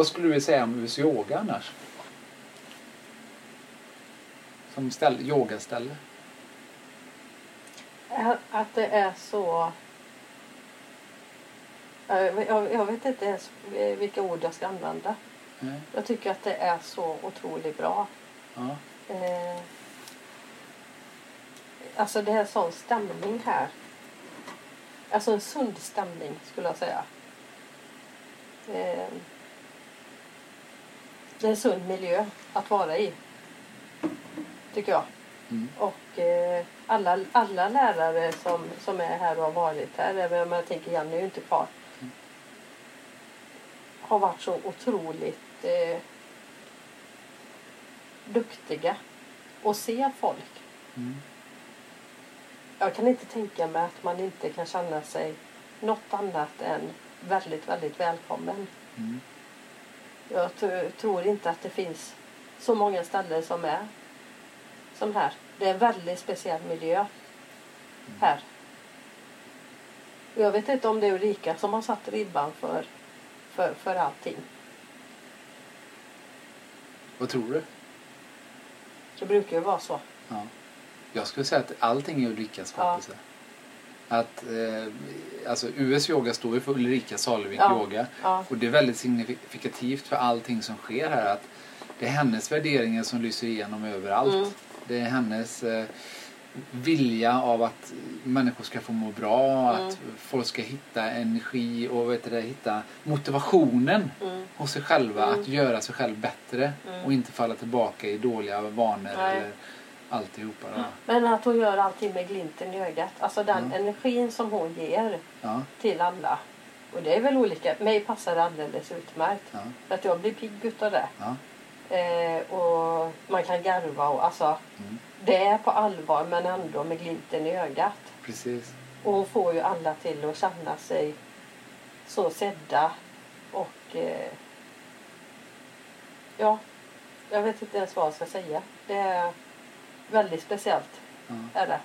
Vad skulle du säga om US yoga annars? Som ställ, yogaställe? Att det är så... Jag vet inte ens vilka ord jag ska använda. Nej. Jag tycker att det är så otroligt bra. Ja. Eh, alltså det är sån stämning här. Alltså en sund stämning skulle jag säga. Eh, det är en sund miljö att vara i. Tycker jag. Mm. Och eh, alla, alla lärare som, som är här och har varit här, även om jag tänker Janne är ju inte kvar, Mm. har varit så otroligt eh, duktiga och ser folk. Mm. Jag kan inte tänka mig att man inte kan känna sig något annat än väldigt, väldigt välkommen. Jag tror inte att det finns så många ställen som är som här. Det är en väldigt speciell miljö här. Jag vet inte om det är Ulrika som har satt ribban för, för, för allting. Vad tror du? Det brukar ju vara så. Ja. Jag skulle säga att allting är Ulrikas skapelse. Att, eh, alltså US yoga står ju för Ulrika Salevik Ja. yoga. Ja. Och det är väldigt signifikativt för allting som sker här. Att det är hennes värderingar som lyser igenom överallt. Mm. Det är hennes eh, vilja av att människor ska få må bra, Mm. att folk ska hitta energi och vet du, hitta motivationen Mm. hos sig själva Mm. att göra sig själv bättre Mm. och inte falla tillbaka i dåliga vanor Nej. eller alltihopa. Då. Men att hon gör allting med glimten i ögat. Alltså den Mm. energin som hon ger Ja, till alla. Och det är väl olika. Mig passar det alldeles utmärkt. ja, För att jag blir pigg utav det. ja. Eh, och man kan garva och alltså. Mm. Det är på allvar men ändå med glimten i ögat. Precis. Och hon får ju alla till att känna sig så sedda. Och eh, ja, jag vet inte ens vad jag ska säga. Det är väldigt speciellt. Ja. Är det.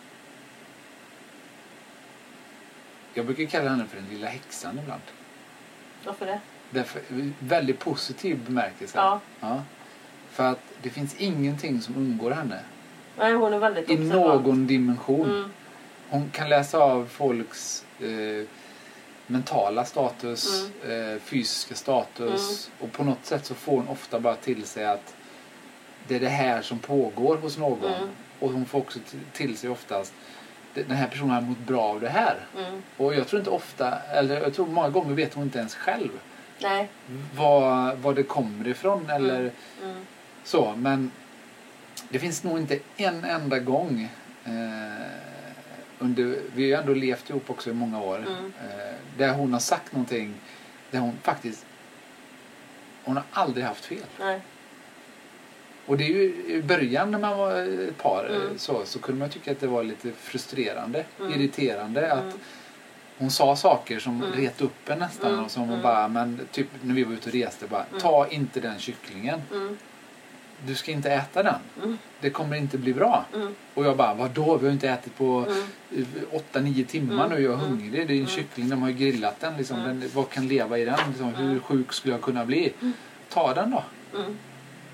Jag brukar kalla henne för den lilla häxan ibland. Varför det? Därför, väldigt positiv bemärkelse. Ja. Ja. För att det finns ingenting som undgår henne. Nej, hon är väldigt I observant. någon dimension. Mm, Hon kan läsa av folks eh, mentala status, eh, fysiska status. Och på något sätt så får hon ofta bara till sig att det är det här som pågår hos någon. Mm. Och hon får också till sig oftast "Det- den här personen har mått bra av det här. mm. Och jag tror inte ofta, eller jag tror många gånger vet hon inte ens själv Nej. var, var det kommer ifrån eller Mm, så. Men det finns nog inte en enda gång eh, under, vi har ju ändå levt ihop också i många år. Mm. Eh, där hon har sagt någonting där hon faktiskt hon har aldrig haft fel. nej. Och det är ju i början när man var ett par eh, Mm. så, så kunde man tycka att det var lite frustrerande, Mm. irriterande att Mm. hon sa saker som Mm. ret upp en nästan Mm. och som Mm. bara, men typ när vi var ute och reste bara, ta inte den kycklingen. Du ska inte äta den. Det kommer inte bli bra. Och jag bara, vadå? Vi har inte ätit på mm. 8-9 timmar Mm. nu. Jag är hungrig. Det är en kyckling. De har ju grillat den. Liksom. Den vad kan leva i den? Liksom, hur sjuk skulle jag kunna bli? Ta den då.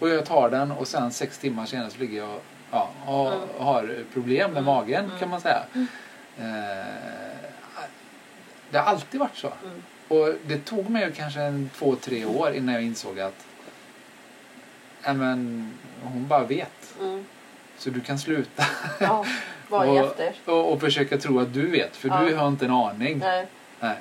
Och jag tar den och sen sex timmar senare så ligger jag och ja, har, Mm. har problem med magen Mm. kan man säga. Mm. Eh, det har alltid varit så. Mm. Och det tog mig ju kanske en två, tre år innan jag insåg att men, hon bara vet. Mm. Så du kan sluta Ja, och, och, och försöka tro att du vet. För Ja. du har inte en aning. Nej. Nej.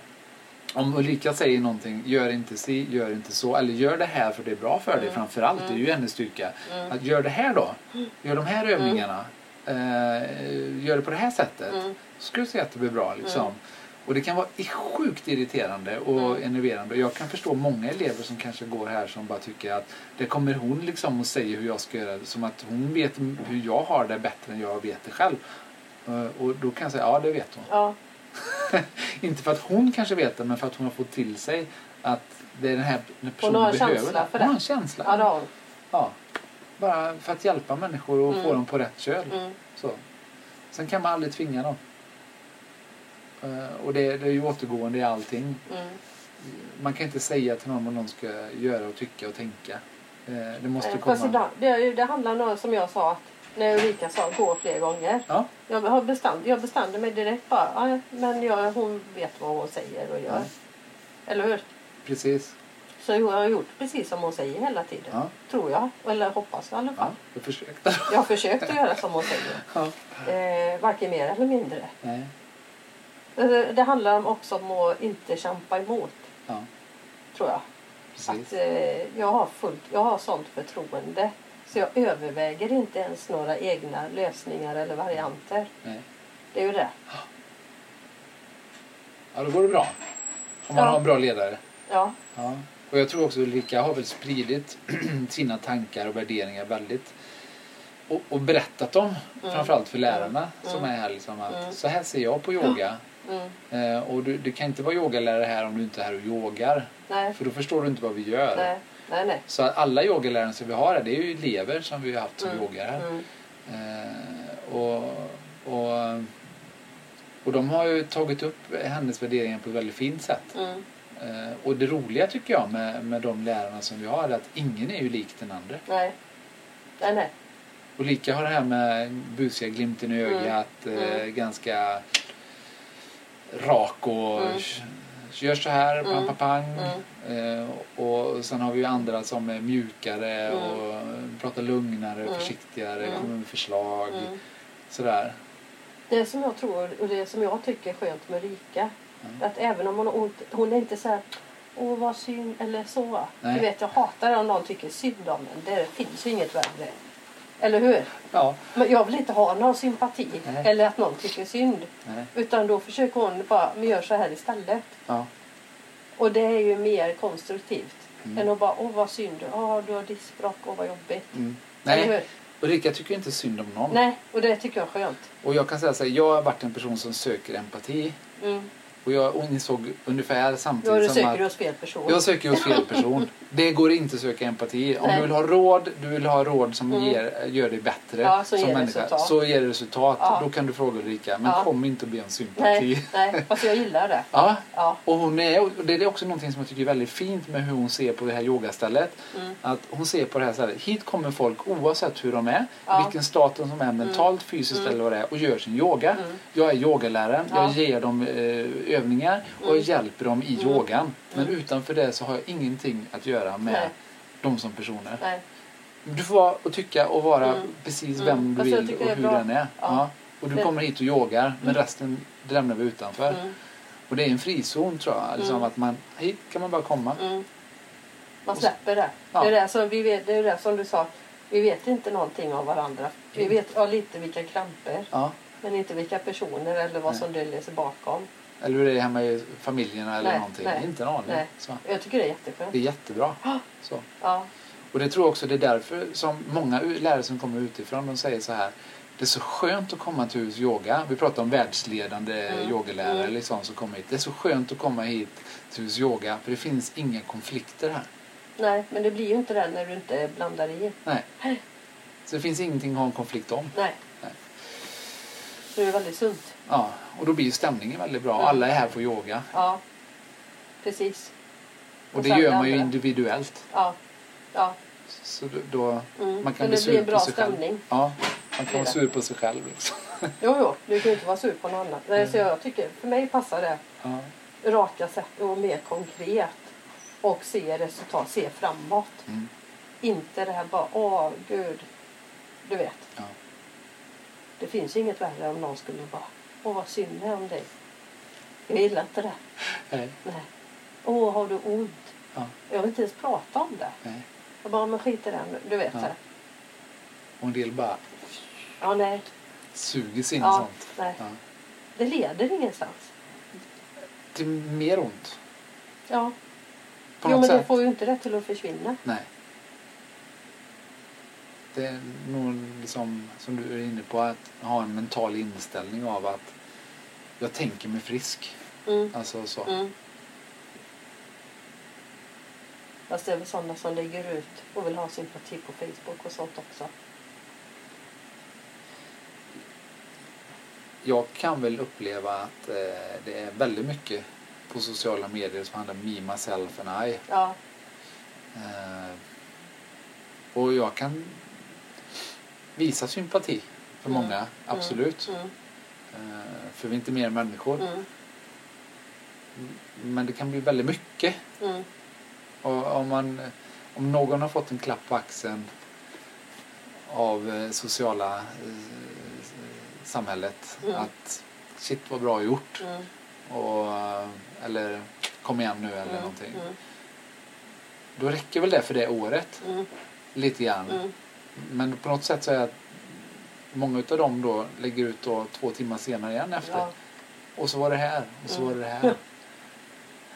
Om Ulrika säger någonting, gör inte si, gör inte så. Eller gör det här för det är bra för dig Mm. framförallt. Det är Mm. ju hennes styrka. Mm. Att gör det här då. Gör de här övningarna. Eh, gör det på det här sättet. Mm. Så ska du se att det blir bra. Liksom. Mm. Och det kan vara sjukt irriterande och Mm. enerverande. Och jag kan förstå många elever som kanske går här som bara tycker att det kommer hon liksom och säger hur jag ska göra. Som att hon vet hur jag har det bättre än jag vet det själv. Eh, Och då kan jag säga, ja det vet hon. Ja. Inte för att hon kanske vet det, men för att hon har fått till sig att det är den här personen har en behöver känsla för Hon har det. en känsla. Ja, det har hon. Ja. Bara för att hjälpa människor och Mm. få dem på rätt köl. Mm. Så. Sen kan man aldrig tvinga dem. Eh, och det, det är ju återgående i allting. Mm. man kan inte säga till någon vad någon ska göra och tycka och tänka. Eh, det måste komma... Det, det handlar nog som jag sa, att när Ulrika sa gå fler gånger. Ja, Jag, har bestämt, jag bestämde mig direkt bara, ja, men jag, hon vet vad hon säger och gör. Ja. Eller hur? precis. Så jag har gjort precis som hon säger hela tiden. Ja, Tror jag. Eller hoppas i alla fall. ja jag försökte. Jag har försökt att göra som hon säger. Ja. Eh, varken mer eller mindre. Nej. Eh, Det handlar också om att inte kämpa emot. Ja, Tror jag. precis. Att, eh, jag, har fullt, jag har sånt förtroende. Så jag överväger inte ens några egna lösningar eller varianter. Nej. Det är ju det. Ja, då går det bra. Om man Ja. har en bra ledare. Ja. Ja. Och jag tror också Ulrika har väl spridit sina tankar och värderingar väldigt och, och berättat dem Mm. framförallt för lärarna Mm. som är här liksom att Mm. så här ser jag på yoga Mm. eh, och du, du kan inte vara yogalärare här om du inte är här och yogar Nej. för då förstår du inte vad vi gör. Nej. Nej. Nej. Så alla yogalärare som vi har här det är ju elever som vi har haft som Mm. yogar här. Mm. Eh, och, och, och de har ju tagit upp hennes värderingar på ett väldigt fint sätt. Mm. Eh, och det roliga tycker jag med, med de lärarna som vi har är att ingen är ju lik den andra. Nej. Nej. Nej. Och lika har det här med busiga glimten i Mm. ögat, eh, Mm. ganska rak och Mm. Gör så här, pang, Mm. pang, pang. Mm. Eh, och sen har vi ju andra som är mjukare Mm. och pratar lugnare, Mm. försiktigare, Mm. kommer med förslag. Mm. Sådär. Det som jag tror och det som jag tycker är skönt med Rika. Mm. Att även om hon har ont, hon är inte så här Åh vad synd eller så. Nej. Du vet jag hatar om någon tycker synd om en. Det finns ju inget värre. Eller hur? Ja. Men jag vill inte ha någon sympati. Nej. Eller att någon tycker synd. Nej. Utan då försöker hon bara, men gör så här istället. Ja. Och det är ju mer konstruktivt. Mm. Än att bara, åh vad synd. Åh du har diskbråck, åh vad jobbigt. Mm. Nej? Ulrika tycker inte synd om någon. Nej, och det tycker jag är skönt. Och jag kan säga så här, jag har varit en person som söker empati. Mm. Och jag insåg ungefär samtidigt du som söker att du hos fel person. jag söker hos fel person. Det går inte att söka empati. Om Nej. du vill ha råd, du vill ha råd som Mm. ger, gör dig bättre Ja, som ger människa. resultat. Så ger det resultat. Ja. Då kan du fråga Ulrika. Men kom inte och be om sympati. Nej, nej, fast jag gillar det. Ja, och hon är, och det är också någonting som jag tycker är väldigt fint med hur hon ser på det här yogastället. Mm. Att hon ser på det här så här, hit kommer folk oavsett hur de är, vilken status de är mentalt, fysiskt Mm. eller vad det är och gör sin yoga. Mm. Jag är yogaläraren, Ja. jag ger dem eh, övningar och Mm. hjälper dem i Mm. yogan. Men utanför det så har jag ingenting att göra med Nej. dem som personer. Nej. Du får vara och tycka och vara Mm. precis Mm. vem du jag vill och hur den är. Ja. Ja. Och du kommer hit och yogar men Mm. resten det lämnar vi utanför. Och det är en frizon tror jag. Liksom att man, hit kan man bara komma. Mm. Man släpper det. Ja. Det, är det, som vi vet, det är det som du sa. Vi vet inte någonting om varandra. Vi vet ja, lite vilka kramper. Ja. Men inte vilka personer eller vad Nej. som döljer sig bakom. Eller hur det är hemma i familjerna eller Nej, någonting. nej, Inte en aning. Så. Jag tycker det är jätteskönt. Det är jättebra. Så. Ja. Och det tror jag också det är därför som många lärare som kommer utifrån de säger så här. Det är så skönt att komma till hus yoga. Vi pratar om världsledande Mm, yogalärare mm. liksom, som kommer hit. Det är så skönt att komma hit till hus yoga för det finns inga konflikter här. Nej, men det blir ju inte det när du inte blandar i. Nej. Så det finns ingenting att ha en konflikt om. Nej. Så det är väldigt sunt. Ja, och då blir stämningen väldigt bra. Mm. Alla är här för yoga. Ja. Precis. Och Och det gör man ju andra. individuellt. Ja. Ja. Så då- Mm. man kan bli sur blir en på sig själv. stämning. Ja, man kan vara sur på sig själv. Liksom. Jo, jo. Du kan ju inte vara sur på någon annan. Nej, Mm. Så jag tycker, för mig passar det Ja. raka sätt och mer konkret. Och se resultat, se framåt. Mm. Inte det här bara, åh gud. Du vet. Ja. Det finns inget värre om någon skulle bara, åh vad synd det är om dig. Jag gillar inte det. Nej. Nej. Åh, har du ont? Ja. Jag vill inte ens prata om det. Nej. Jag bara, men skit i det. Du vet Ja. det. Och en del bara Ja, nej. suger sig in Ja, sånt. nej. Ja. Det leder ingenstans. Till mer ont. Ja. På jo, men sätt. det får ju inte det till att försvinna. Nej. Det är nog liksom, som du är inne på, att ha en mental inställning av att jag tänker mig frisk. Mm. Alltså så. Mm. Fast det är väl sådana som lägger ut och vill ha sympati på Facebook och sånt också. Jag kan väl uppleva att eh, det är väldigt mycket på sociala medier som handlar om Me, Myself and I. Ja. Eh, och jag kan visa sympati för Mm. många, absolut. Mm. Eh, för vi är inte mer människor. Mm. Men det kan bli väldigt mycket. Mm. Och om, man, om någon har fått en klapp på axeln av eh, sociala eh, samhället Mm. att shit vad bra gjort Mm. och, eh, eller kom igen nu eller Mm. någonting. Mm. Då räcker väl det för det året Mm. lite grann. Men på något sätt så är att många av dem då lägger ut då två timmar senare igen efter. Ja. Och så var det här och så var det här.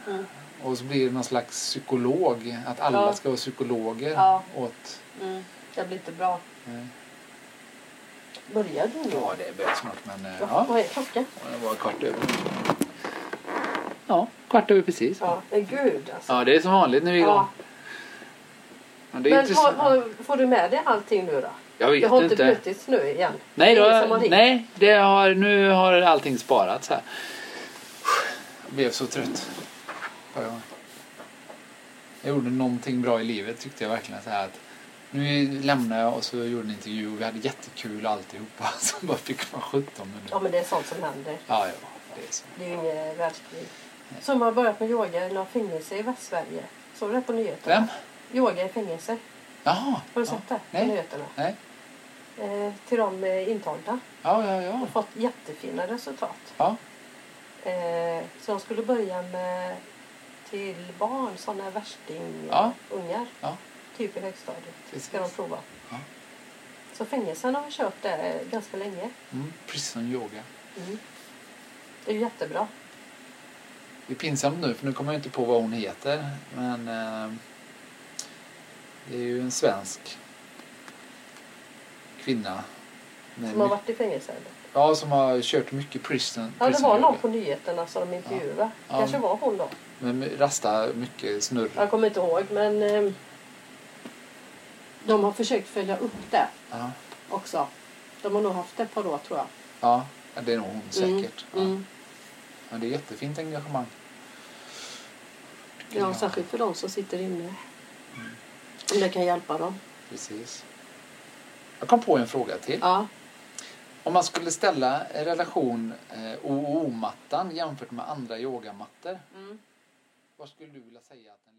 Mm. Och så blir det någon slags psykolog. Att alla Ja. ska vara psykologer Ja. åt... Mm. Det blir inte bra. eh, Börjar du nu? Ja, det börjar snart men... Ja. Ja, Vad är klockan? det var kvart över. Ja, kvart över precis. Ja, gud alltså. Ja, det är som vanligt när vi är igång. Men Men har, har, får du med dig allting nu då? Jag vet Det har inte inte. brutits nu igen? Nej, då, nej det har, nu har allting sparats här. Jag blev så trött. Jag gjorde någonting bra i livet tyckte jag verkligen. Så här att nu lämnade jag och så gjorde en intervju och vi hade jättekul alltihopa. Så bara fick man 17 minuter. Ja, men det är sånt som händer. Ja, ja, det är så. Det är inget världskrig. Som har börjat med yoga i några fängelse i Västsverige. Såg du det på nyheterna? Vem? Yoga i fängelse. Jaha. Har du ja. sett det Nej. nyheterna? Nej. Eh, till de eh, intagna. Ja, ja, ja. Och fått jättefina resultat. Ja, Eh, så de skulle börja med till barn, sådana värstingungar. Ja. ungar, ja. Typ i högstadiet. Precis. Ska de prova. Ja. Så fängelserna har kört det ganska länge. Mm. Prison yoga. Mm. Det är jättebra. Det är pinsamt nu för nu kommer jag inte på vad hon heter. Men eh, det är ju en svensk kvinna. Som har varit i fängelse. Eller? Ja, som har kört mycket prison. Ja, det var någon på nyheterna som de intervjuade. Ja. Kanske var hon då. Men rasta mycket snurr. Jag kommer inte ihåg men eh, de har försökt följa upp det Ja. också. De har nog haft det ett par år tror jag. Ja, ja, det är nog hon säkert. Ja. Mm. Ja, det är jättefint engagemang. Ja, särskilt för de som sitter inne. Mm. Om det kan hjälpa dem. Precis. Jag kom på en fråga till. Ja. Om man skulle ställa relation eh, OO-mattan jämfört med andra yogamattor. Mm. Var skulle du vilja säga att den?